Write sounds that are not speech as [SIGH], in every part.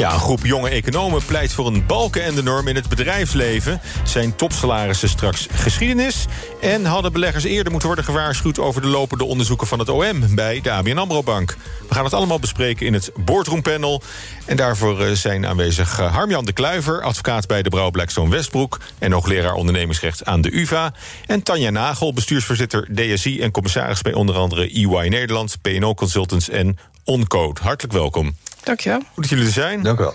Ja, een groep jonge economen pleit voor een balken en de norm in het bedrijfsleven. Zijn topsalarissen straks geschiedenis? En hadden beleggers eerder moeten worden gewaarschuwd... over de lopende onderzoeken van het OM bij de ABN AMRO Bank? We gaan het allemaal bespreken in het boardroompanel. En daarvoor eh, zijn aanwezig eh, Harmjan de Kluiver... advocaat bij de Brouw Blackstone Westbroek... en hoogleraar ondernemingsrecht aan de UvA. En Tanja Nagel, bestuursvoorzitter DSI... en commissaris bij onder andere EY Nederland... PNO Consultants en Oncode. Hartelijk welkom. Dankjewel. Goed dat jullie er zijn. Dank u wel.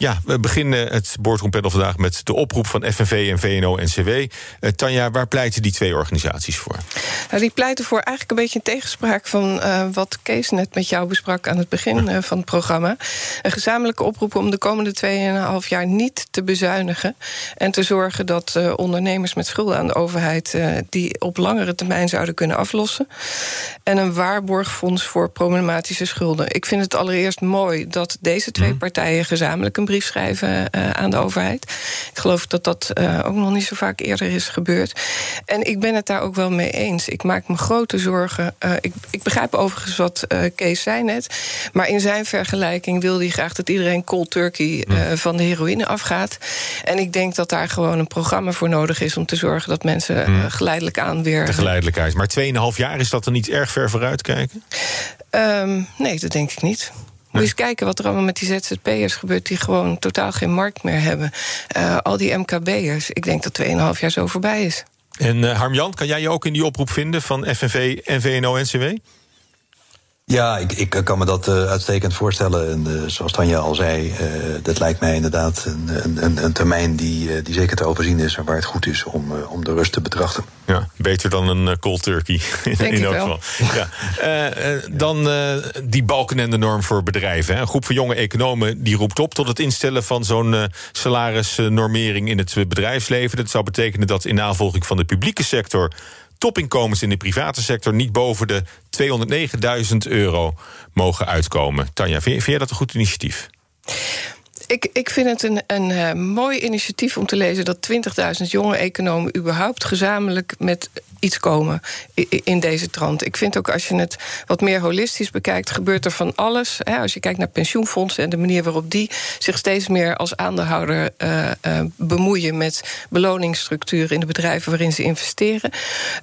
Ja, we beginnen het boardroompanel vandaag met de oproep van FNV en VNO-NCW. Uh, eh, Tanja, waar pleiten die twee organisaties voor? Nou, die pleiten voor eigenlijk een beetje een tegenspraak van uh, wat Kees net met jou besprak aan het begin uh, van het programma. Een gezamenlijke oproep om de komende 2,5 jaar niet te bezuinigen. En te zorgen dat ondernemers met schulden aan de overheid die op langere termijn zouden kunnen aflossen. En een waarborgfonds voor problematische schulden. Ik vind het allereerst mooi dat deze twee mhm. partijen gezamenlijk een brief schrijven uh, aan de overheid. Ik geloof dat dat uh, ook nog niet zo vaak eerder is gebeurd. En ik ben het daar ook wel mee eens. Ik maak me grote zorgen. Uh, ik, ik, begrijp overigens wat Kees zei net. Maar in zijn vergelijking wil hij graag dat iedereen cold turkey van de heroïne afgaat. En ik denk dat daar gewoon een programma voor nodig is om te zorgen dat mensen mm. geleidelijk aan weer. De geleidelijkheid. Maar 2,5 jaar is dat er niet erg ver vooruit kijken? Um, nee, dat denk ik niet. Moet je eens kijken wat er allemaal met die ZZP'ers gebeurt... die gewoon totaal geen markt meer hebben. Uh, al die MKB'ers. Ik denk dat 2,5 jaar zo voorbij is. En uh, Harmjan, kan jij je ook in die oproep vinden van FNV en VNO-NCW? Ja, ik, ik kan me dat uh, uitstekend voorstellen. En uh, zoals Tanja al zei, uh, dat lijkt mij inderdaad een, een, een termijn die, die zeker te overzien is en waar het goed is om, om de rust te betrachten. Ja, beter dan een cold turkey. [LAUGHS] Denk in elk geval. Ja. dan die balken en de norm voor bedrijven. Hè. Een groep van jonge economen die roept op tot het instellen van zo'n salarisnormering in het bedrijfsleven. Dat zou betekenen dat in navolging van de publieke sector topinkomens in de private sector niet boven de 209.000 euro mogen uitkomen. Tanja, vind, vind jij dat een goed initiatief? Ik, ik vind het een, een uh, mooi initiatief om te lezen dat 20.000 jonge economen überhaupt gezamenlijk met iets komen in deze trant. Ik vind ook als je het wat meer holistisch bekijkt, gebeurt er van alles. Als je kijkt naar pensioenfondsen en de manier waarop die zich steeds meer als aandeelhouder uh, uh, bemoeien met beloningsstructuren in de bedrijven waarin ze investeren,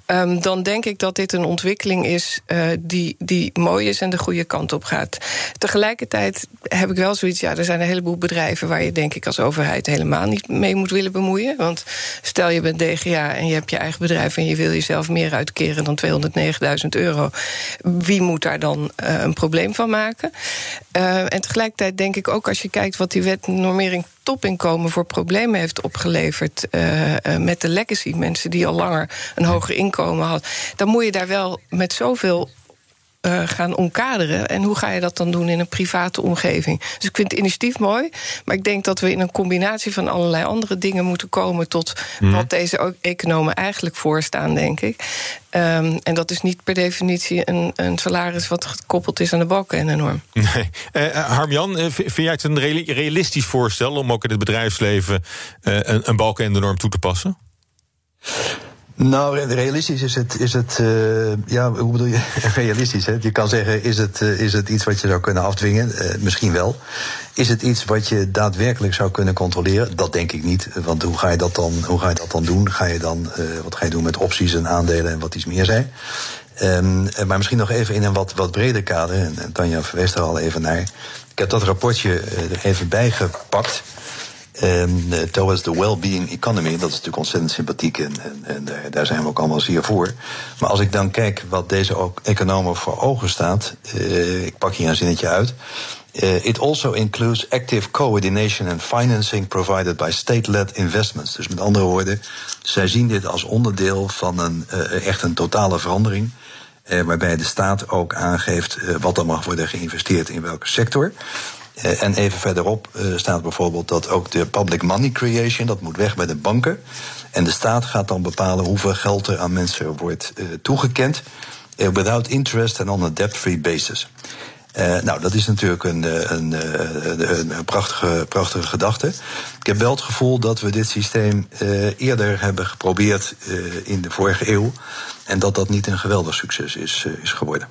um, dan denk ik dat dit een ontwikkeling is die, die mooi is en de goede kant op gaat. Tegelijkertijd heb ik wel zoiets, ja, er zijn een heleboel bedrijven waar je denk ik als overheid helemaal niet mee moet willen bemoeien. Want stel je bent DGA en je hebt je eigen bedrijf en je wil je zelf meer uitkeren dan 209.000 euro. Wie moet daar dan uh, een probleem van maken? Uh, en tegelijkertijd denk ik ook als je kijkt wat die wet normering topinkomen voor problemen heeft opgeleverd uh, met de legacy, mensen die al langer een hoger inkomen hadden, dan moet je daar wel met zoveel uh, gaan omkaderen. En hoe ga je dat dan doen in een private omgeving? Dus ik vind het initiatief mooi. Maar ik denk dat we in een combinatie van allerlei andere dingen moeten komen tot mm. wat deze economen eigenlijk voorstaan, denk ik. Um, en dat is niet per definitie een, een, salaris wat gekoppeld is aan de balken en de norm. [LAUGHS] Nee. Uh, Harmjan, vind jij het een realistisch voorstel om ook in het bedrijfsleven uh, een, een balken en de norm toe te passen? Nou, realistisch is het, is het uh, ja, hoe bedoel je [LAUGHS] realistisch? Hè? Je kan zeggen, is het, uh, is het iets wat je zou kunnen afdwingen? Uh, misschien wel. Is het iets wat je daadwerkelijk zou kunnen controleren? Dat denk ik niet. Want hoe ga je dat dan, hoe ga je dat dan doen? Ga je dan, wat ga je doen met opties en aandelen en wat iets meer zijn? Um, maar misschien nog even in een wat, wat breder kader. En, Tanja verwees er al even naar. Ik heb dat rapportje er even bijgepakt. Um, towards the well-being economy. Dat is natuurlijk ontzettend sympathiek en, en, en, daar zijn we ook allemaal zeer voor. Maar als ik dan kijk wat deze economen voor ogen staat, uh, ik pak hier een zinnetje uit. It also includes active coordination and financing provided by state-led investments. Dus met andere woorden, zij zien dit als onderdeel van een echt een totale verandering. Waarbij de staat ook aangeeft wat er mag worden geïnvesteerd in welke sector. Uh, en even verderop uh, staat bijvoorbeeld dat ook de public money creation, dat moet weg bij de banken. En de staat gaat dan bepalen hoeveel geld er aan mensen wordt uh, toegekend. without interest and on a debt-free basis. Nou, dat is natuurlijk een, een, een, prachtige, prachtige gedachte. Ik heb wel het gevoel dat we dit systeem eerder hebben geprobeerd in de vorige eeuw. En dat dat niet een geweldig succes is, is geworden.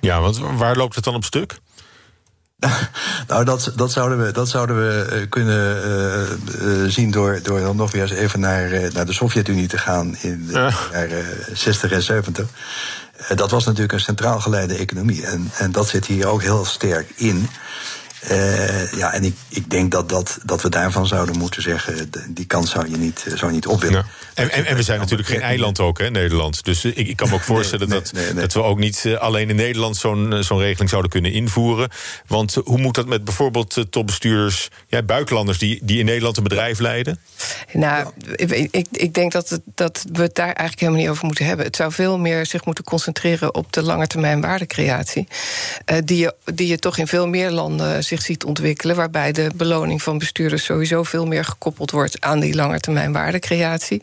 Ja, want waar loopt het dan op stuk? [LAUGHS] nou, dat, dat, zouden we, dat zouden we kunnen uh, zien door, door dan nog weer eens even naar, naar de Sovjet-Unie te gaan in de jaren 60 en 70. dat was natuurlijk een centraal geleide economie. En, en dat zit hier ook heel sterk in. Uh, ja, en ik, ik denk dat, dat, dat we daarvan zouden moeten zeggen... die kans zou je niet, zou je niet op willen. Ja. En, en, en, we zijn natuurlijk geen eiland ook, hè, Nederland. Dus ik, ik kan me ook voorstellen nee, nee, dat, nee, dat we ook niet alleen in Nederland... zo'n zo'n regeling zouden kunnen invoeren. Want hoe moet dat met bijvoorbeeld topbestuurders... Ja, buitenlanders die, die in Nederland een bedrijf leiden? Nou, ik, ik, ik denk dat, het, dat we het daar eigenlijk helemaal niet over moeten hebben. Het zou veel meer zich moeten concentreren op de langetermijn waardecreatie. Uh, die, je, die je toch in veel meer landen zich ziet ontwikkelen. Waarbij de beloning van bestuurders sowieso veel meer gekoppeld wordt aan die langetermijn waardecreatie.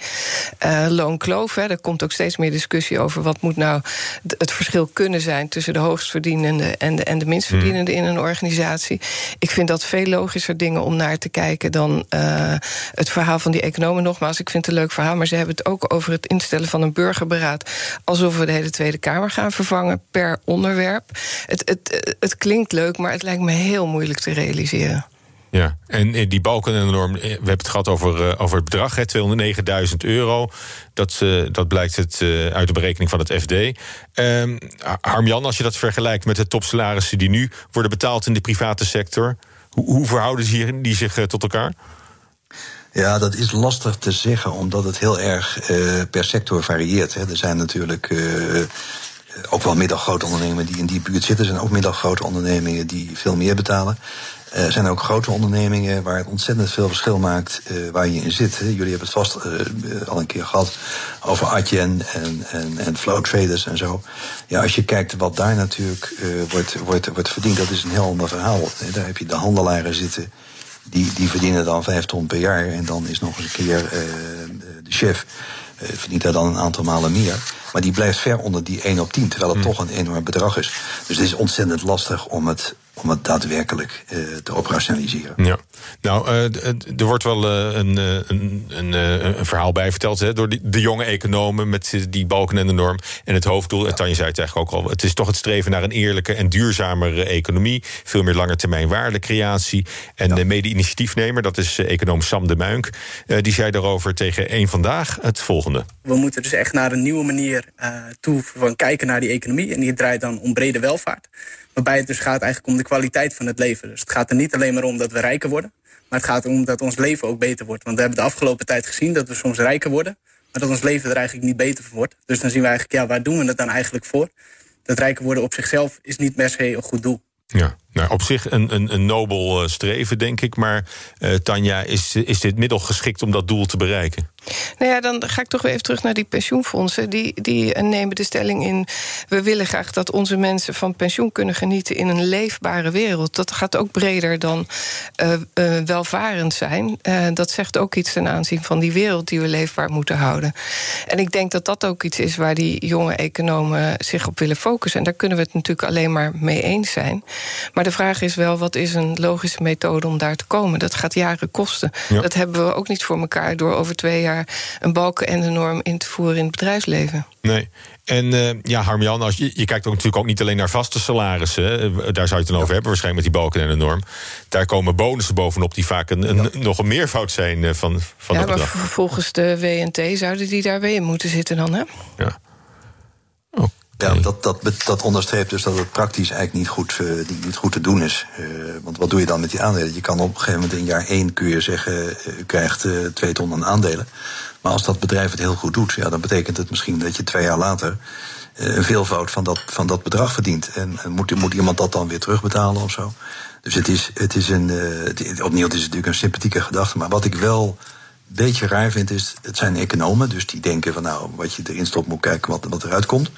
Uh, loonkloof, hè, er komt ook steeds meer discussie over wat moet nou het verschil kunnen zijn tussen de hoogstverdienende en de, en de minstverdienende in een organisatie. Ik vind dat veel logischer dingen om naar te kijken dan uh, het verhaal van die economen. Nogmaals, ik vind het een leuk verhaal, maar ze hebben het ook over het instellen van een burgerberaad. Alsof we de hele Tweede Kamer gaan vervangen per onderwerp. Het, het, het klinkt leuk, maar het lijkt me heel moeilijk te realiseren. Ja, en die balken en norm, we hebben het gehad over, over het bedrag, 209.000 euro. Dat, dat blijkt het uit de berekening van het FD. Um, Harmjan, als je dat vergelijkt met de topsalarissen die nu worden betaald in de private sector, hoe, hoe verhouden die, die zich tot elkaar? Ja, dat is lastig te zeggen, omdat het heel erg uh, per sector varieert. Hè. Er zijn natuurlijk uh, ook wel middelgrote ondernemingen die in die buurt zitten. Zijn ook middelgrote ondernemingen die veel meer betalen. Er zijn ook grote ondernemingen waar het ontzettend veel verschil maakt uh, waar je in zit. Jullie hebben het vast uh, al een keer gehad over Adyen en, en, en flow traders en zo. Ja, als je kijkt wat daar natuurlijk wordt, wordt, wordt verdiend, dat is een heel ander verhaal. Daar heb je de handelaren zitten die, die verdienen dan vijf ton per jaar. En dan is nog eens een keer de chef. Uh, verdient daar dan een aantal malen meer. Maar die blijft ver onder die 1 op 10, terwijl het hmm. toch een enorm bedrag is. Dus het is ontzettend lastig om het om het daadwerkelijk uh, te operationaliseren. Ja, nou, uh, er wordt wel uh, een, een, een, een, verhaal bij verteld hè, door die, de jonge economen met die balken en de norm. En het hoofddoel, en Tanja zei het eigenlijk ook al, het is toch het streven naar een eerlijke en duurzamere economie. Veel meer langetermijn waardecreatie. En ja. de mede-initiatiefnemer, dat is econoom Sam de Muink, die zei daarover tegen één vandaag het volgende. We moeten dus echt naar een nieuwe manier toe van kijken naar die economie. En die draait dan om brede welvaart. Waarbij het dus gaat eigenlijk om de kwaliteit van het leven. Dus het gaat er niet alleen maar om dat we rijker worden. Maar het gaat erom dat ons leven ook beter wordt. Want we hebben de afgelopen tijd gezien dat we soms rijker worden. Maar dat ons leven er eigenlijk niet beter van wordt. Dus dan zien we eigenlijk, ja, waar doen we het dan eigenlijk voor? Dat rijker worden op zichzelf is niet per se een goed doel. Ja, nou, op zich een, een, een nobel streven, denk ik. Maar uh, Tanja, is, is dit middel geschikt om dat doel te bereiken? Nou ja, dan ga ik toch weer even terug naar die pensioenfondsen. Die, die nemen de stelling in... we willen graag dat onze mensen van pensioen kunnen genieten... in een leefbare wereld. Dat gaat ook breder dan welvarend zijn. Dat zegt ook iets ten aanzien van die wereld... die we leefbaar moeten houden. En ik denk dat dat ook iets is... waar die jonge economen zich op willen focussen. En daar kunnen we het natuurlijk alleen maar mee eens zijn. Maar de vraag is wel, wat is een logische methode om daar te komen? Dat gaat jaren kosten. Ja. Dat hebben we ook niet voor elkaar door over twee jaar een balken en de norm in te voeren in het bedrijfsleven. Nee. En uh, ja, Harmjan, als je, je kijkt ook natuurlijk ook niet alleen naar vaste salarissen. Daar zou je het dan over hebben, waarschijnlijk met die balken en de norm. Daar komen bonussen bovenop die vaak een, een nog een meervoud zijn eh, van, van ja, bedrag. Maar volgens de WNT zouden die daar weer in moeten zitten dan, hè? Ja. Ja, dat, dat, dat onderstreept dus dat het praktisch eigenlijk niet goed, uh, niet goed te doen is. Uh, want wat doe je dan met die aandelen? Je kan op een gegeven moment in jaar één kun je zeggen, uh, u krijgt twee ton aan aandelen. Maar als dat bedrijf het heel goed doet, ja, dan betekent het misschien dat je twee jaar later een veelvoud van dat, van dat bedrag verdient. En, en moet, moet iemand dat dan weer terugbetalen of zo? Dus het is, het is een, het, opnieuw, het is natuurlijk een sympathieke gedachte. Maar wat ik wel beetje raar vind, is het zijn economen, dus die denken van nou, wat je erin stopt moet kijken wat, wat eruit komt.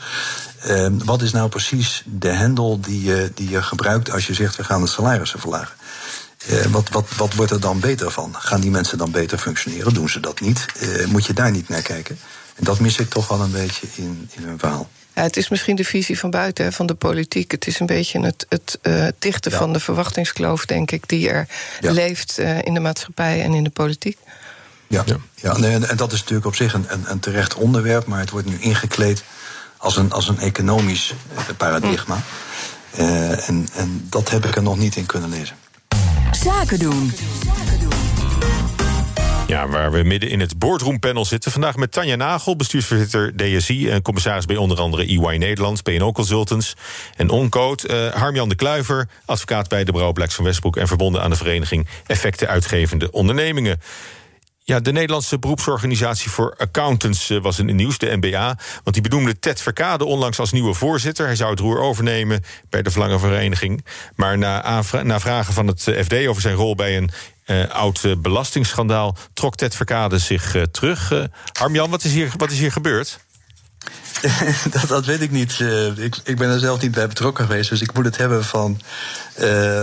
Uh, wat is nou precies de hendel die je, die je gebruikt als je zegt we gaan de salarissen verlagen? Uh, wat, wat, wat wordt er dan beter van? Gaan die mensen dan beter functioneren? Doen ze dat niet? Uh, moet je daar niet naar kijken? En dat mis ik toch wel een beetje in, in hun verhaal. Ja, het is misschien de visie van buiten, van de politiek. Het is een beetje het, het uh, dichten van de verwachtingskloof, denk ik, die er leeft uh, in de maatschappij en in de politiek. Ja, ja. ja nee, en, dat is natuurlijk op zich een, een, een, terecht onderwerp, maar het wordt nu ingekleed als een, als een economisch paradigma. Mm. en, en dat heb ik er nog niet in kunnen lezen. Zaken doen. Ja, waar we midden in het boardroompanel zitten. Vandaag met Tanja Nagel, bestuursvoorzitter DSI... en commissaris bij onder andere EY Nederland, PNO Consultants en Oncode. Uh, Harmjan de Kluiver, advocaat bij de Brouwblacks van Westbroek... en verbonden aan de vereniging Effecten Uitgevende Ondernemingen. Ja, de Nederlandse beroepsorganisatie voor accountants uh, was in het nieuws, de NBA. Want die benoemde Ted Verkade onlangs als nieuwe voorzitter. Hij zou het roer overnemen bij de Verlangenvereniging. Maar na, na vragen van het eh, FD over zijn rol bij een uh, oud belastingsschandaal trok Ted Verkade zich terug. Harmjan, wat is hier, wat is hier gebeurd? [LAUGHS] dat, dat, weet ik niet. ik, ik, ben er zelf niet bij betrokken geweest. Dus ik moet het hebben van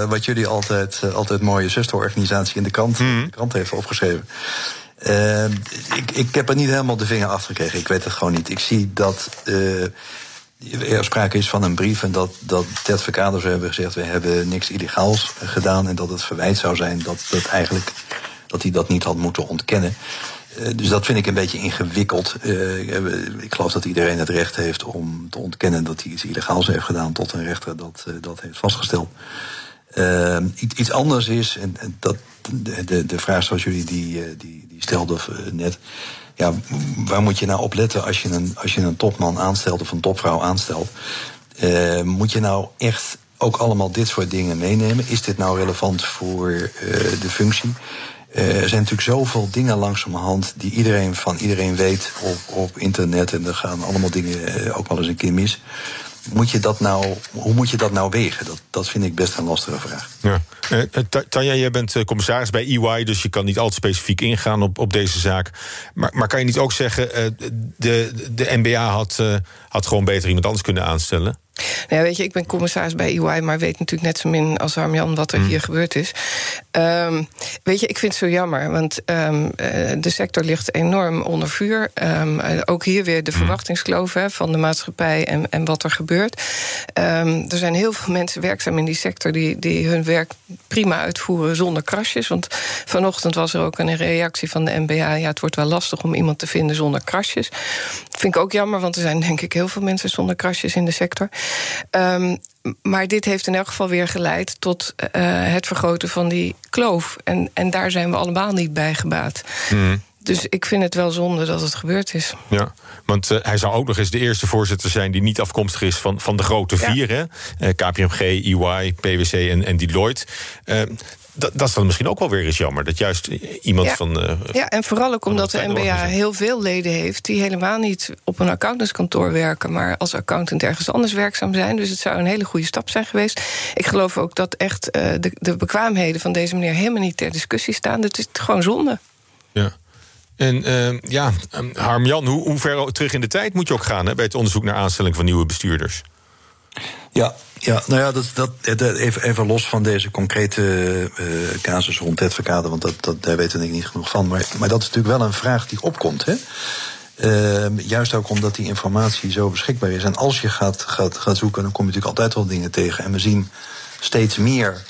wat jullie altijd, altijd mooie zusterorganisatie in de krant, mm. de krant heeft opgeschreven. ik, ik heb er niet helemaal de vinger achter gekregen. Ik weet het gewoon niet. Ik zie dat er sprake is van een brief en dat, dat Ted zou hebben gezegd... we hebben niks illegaals gedaan en dat het verwijt zou zijn... dat, dat, eigenlijk, dat hij dat niet had moeten ontkennen. Uh, dus dat vind ik een beetje ingewikkeld. Uh, ik geloof dat iedereen het recht heeft om te ontkennen... dat hij iets illegaals heeft gedaan tot een rechter dat, uh, dat heeft vastgesteld. Iets, iets, anders is, en, dat, de, de, vraag zoals jullie die, die, die stelden net ja, waar moet je nou op letten als je een, als je een topman aanstelt of een topvrouw aanstelt? Uh, moet je nou echt ook allemaal dit soort dingen meenemen? Is dit nou relevant voor uh, de functie? Uh, er zijn natuurlijk zoveel dingen langzamerhand die iedereen van iedereen weet op, op internet. En er gaan allemaal dingen ook wel eens een keer mis moet je dat nou, hoe moet je dat nou wegen? Dat, dat vind ik best een lastige vraag. Ja. Uh, Tanja, jij bent commissaris bij EY, dus je kan niet al te specifiek ingaan op, op deze zaak. Maar, maar kan je niet ook zeggen, de, de NBA had, had gewoon beter iemand anders kunnen aanstellen? Nou ja, weet je, ik ben commissaris bij EY, maar weet natuurlijk net zo min als Armjan wat er mm. hier gebeurd is. Um, weet je, ik vind het zo jammer, want um, de sector ligt enorm onder vuur. Um, ook hier weer de mm. verwachtingskloof van de maatschappij en, en wat er gebeurt. er zijn heel veel mensen werkzaam in die sector die, die hun werk prima uitvoeren zonder krasjes. Want vanochtend was er ook een reactie van de NBA. Ja, het wordt wel lastig om iemand te vinden zonder krasjes. Vind ik ook jammer, want er zijn denk ik heel veel mensen zonder krasjes in de sector. Um, maar dit heeft in elk geval weer geleid tot uh, het vergroten van die kloof. En, en daar zijn we allemaal niet bij gebaat. Mm. Dus ik vind het wel zonde dat het gebeurd is. Ja, want uh, hij zou ook nog eens de eerste voorzitter zijn die niet afkomstig is van, van de grote vier: hè? Uh, KPMG, EY, PwC en, en Deloitte. Uh, dat, is dan misschien ook wel weer eens jammer. Dat juist iemand van. Uh, ja, en vooral ook omdat de MBA heel veel leden heeft die helemaal niet op een accountantskantoor werken, maar als accountant ergens anders werkzaam zijn. Dus het zou een hele goede stap zijn geweest. Ik geloof ook dat echt uh, de, de bekwaamheden van deze meneer helemaal niet ter discussie staan. Dat is gewoon zonde. Ja. En uh, ja, Harm-Jan, hoe, hoe ver terug in de tijd moet je ook gaan hè, bij het onderzoek naar aanstelling van nieuwe bestuurders? Ja, ja, nou ja, dat, dat, even, los van deze concrete uh, casus rond het verkade, want dat, dat, daar weten we niet genoeg van. Maar, maar dat is natuurlijk wel een vraag die opkomt. Hè? Uh, juist ook omdat die informatie zo beschikbaar is. En als je gaat, gaat, gaat zoeken, dan kom je natuurlijk altijd wel dingen tegen. En we zien steeds meer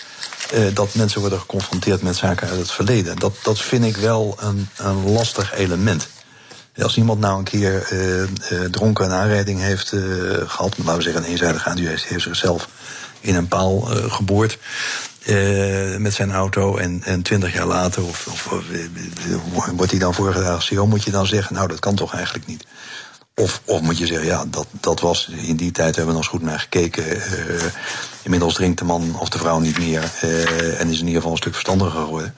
uh, dat mensen worden geconfronteerd met zaken uit het verleden. Dat, dat vind ik wel een, een lastig element. Als iemand nou een keer uh, uh, dronken een aanrijding heeft uh, gehad, laten we zeggen een eenzijdige aandoen, heeft, zichzelf in een paal geboord met zijn auto en, en twintig jaar later, of, of, wordt hij dan voorgedragen als CEO, moet je dan zeggen, nou dat kan toch eigenlijk niet. Of, of moet je zeggen, ja, dat, dat was in die tijd hebben we nog eens goed naar gekeken. inmiddels drinkt de man of de vrouw niet meer en is in ieder geval een stuk verstandiger geworden.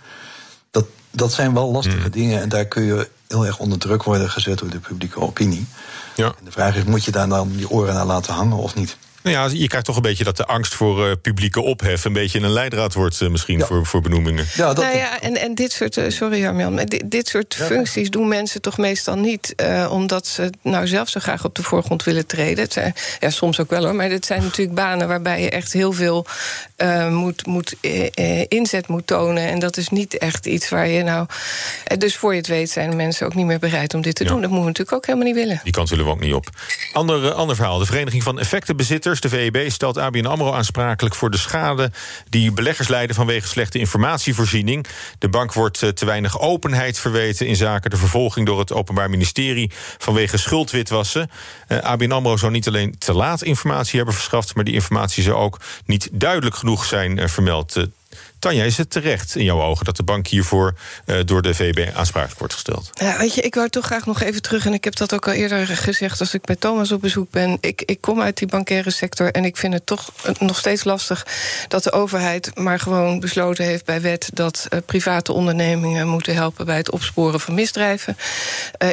Dat, dat zijn wel lastige hmm. dingen en daar kun je heel erg onder druk worden gezet door de publieke opinie. Ja. En de vraag is, moet je daar dan je oren naar laten hangen of niet? Nou ja, je krijgt toch een beetje dat de angst voor uh, publieke ophef... een beetje een leidraad wordt uh, misschien ja. voor, voor benoemingen. Ja, dat... Nou ja, en, en dit soort, uh, sorry Arjan, dit, dit soort ja. functies doen mensen toch meestal niet... omdat ze nou zelf zo graag op de voorgrond willen treden. Het zijn, ja, soms ook wel hoor, maar dit zijn natuurlijk banen... waarbij je echt heel veel moet, moet, inzet moet tonen. En dat is niet echt iets waar je nou... dus voor je het weet zijn mensen ook niet meer bereid om dit te doen. Dat moeten we natuurlijk ook helemaal niet willen. Die kant willen we ook niet op. Ander, ander verhaal, de Vereniging van Effectenbezitters de VEB, stelt ABN AMRO aansprakelijk voor de schade... die beleggers leiden vanwege slechte informatievoorziening. De bank wordt eh, te weinig openheid verweten... in zaken de vervolging door het Openbaar Ministerie... vanwege schuldwitwassen. Eh, ABN AMRO zou niet alleen te laat informatie hebben verschaft... maar die informatie zou ook niet duidelijk genoeg zijn uh, vermeld. Tanja, is het terecht in jouw ogen dat de bank hiervoor uh, door de VB aansprakelijk wordt gesteld? Ja, weet je, ik wou toch graag nog even terug. En ik heb dat ook al eerder gezegd als ik met Thomas op bezoek ben. Ik, ik kom uit die bankaire sector en ik vind het toch nog steeds lastig dat de overheid maar gewoon besloten heeft bij wet dat uh, private ondernemingen moeten helpen bij het opsporen van misdrijven.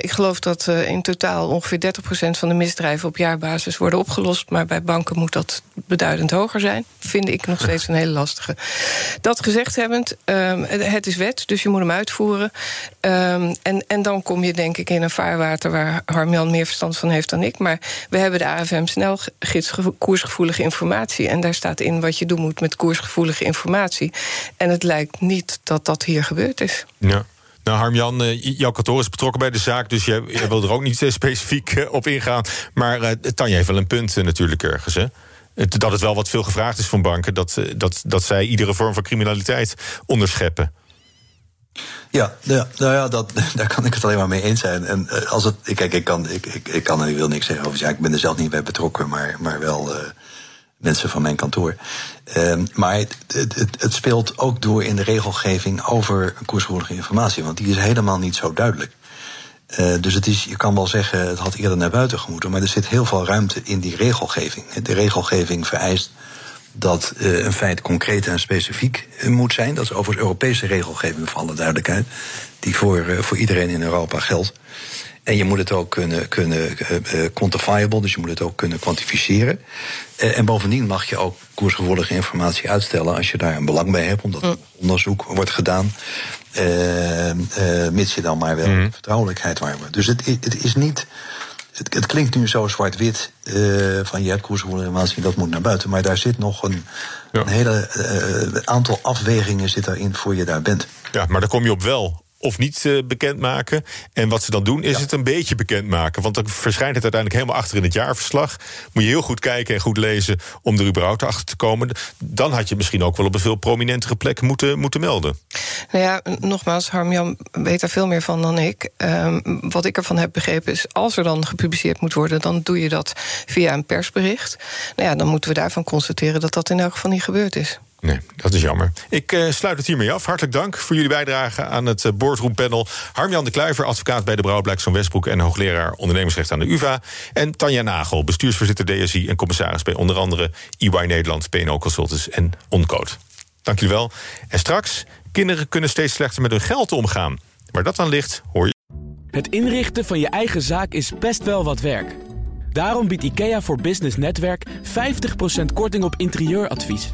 Ik geloof dat in totaal ongeveer 30% van de misdrijven op jaarbasis worden opgelost. Maar bij banken moet dat beduidend hoger zijn. Vind ik nog steeds een hele lastige. Dat gezegd hebbend, um, het is wet, dus je moet hem uitvoeren. Um, en, en dan kom je denk ik in een vaarwater waar Harmjan meer verstand van heeft dan ik. Maar we hebben de AFM snelgids koersgevoelige informatie. En daar staat in wat je doen moet met koersgevoelige informatie. En het lijkt niet dat dat hier gebeurd is. Ja. Nou, Harmjan, uh, jouw kantoor is betrokken bij de zaak, dus jij, wil er ook niet uh, specifiek uh, op ingaan. Maar uh, Tanja heeft wel een punt natuurlijk ergens, hè? Dat het wel wat veel gevraagd is van banken, dat, eh, dat, dat zij iedere vorm van criminaliteit onderscheppen. Ja, ja, nou ja, dat, [LAUGHS] daar kan ik het alleen maar mee eens zijn. En uh, als het, kijk, ik kan, ik, ik, ik kan en ik wil niks zeggen over. Ja, ik ben er zelf niet bij betrokken, maar, maar wel uh, mensen van mijn kantoor. Uh, maar het, het, het, speelt ook door in de regelgeving over koersgevoelige informatie, want die is helemaal niet zo duidelijk. Uh, dus het is, je kan wel zeggen, het had eerder naar buiten gemoeten, maar er zit heel veel ruimte in die regelgeving. De regelgeving vereist dat uh, een feit concreet en specifiek uh, moet zijn. Dat is overigens Europese regelgeving, voor alle duidelijkheid, die voor, voor iedereen in Europa geldt. En je moet het ook kunnen, kunnen uh, quantifiable, dus je moet het ook kunnen kwantificeren. Uh, en bovendien mag je ook koersgevoelige informatie uitstellen als je daar een belang bij hebt, omdat mm. onderzoek wordt gedaan. Mits je dan maar wel mm. vertrouwelijkheid waarborgt. Dus het, het is niet. Het, het klinkt nu zo zwart-wit van je hebt informatie, dat moet naar buiten. Maar daar zit nog een, ja. een hele aantal afwegingen zit daarin voor je daar bent. Ja, maar daar kom je op wel of niet uh, bekendmaken. En wat ze dan doen, is ja. het een beetje bekendmaken. Want dan verschijnt het uiteindelijk helemaal achter in het jaarverslag. Moet je heel goed kijken en goed lezen om er überhaupt achter te komen. Dan had je misschien ook wel op een veel prominentere plek moeten, moeten melden. Nou ja, nogmaals, Harmjan weet daar veel meer van dan ik. Um, wat ik ervan heb begrepen is, als er dan gepubliceerd moet worden... dan doe je dat via een persbericht. Nou ja, dan moeten we daarvan constateren dat dat in elk geval niet gebeurd is. Nee, dat is jammer. Ik uh, sluit het hiermee af. Hartelijk dank voor jullie bijdrage aan het uh, boardroom panel. Harmjan de Kluiver, advocaat bij de Brouwblijks van Westbroek... en hoogleraar ondernemersrecht aan de UvA. En Tanja Nagel, bestuursvoorzitter DSI... en commissaris bij onder andere EY Nederland, PNO Consultants en Oncode. Dank jullie wel. En straks, kinderen kunnen steeds slechter met hun geld omgaan. Waar dat aan ligt, hoor je... Het inrichten van je eigen zaak is best wel wat werk. Daarom biedt IKEA voor Business Netwerk 50% korting op interieuradvies...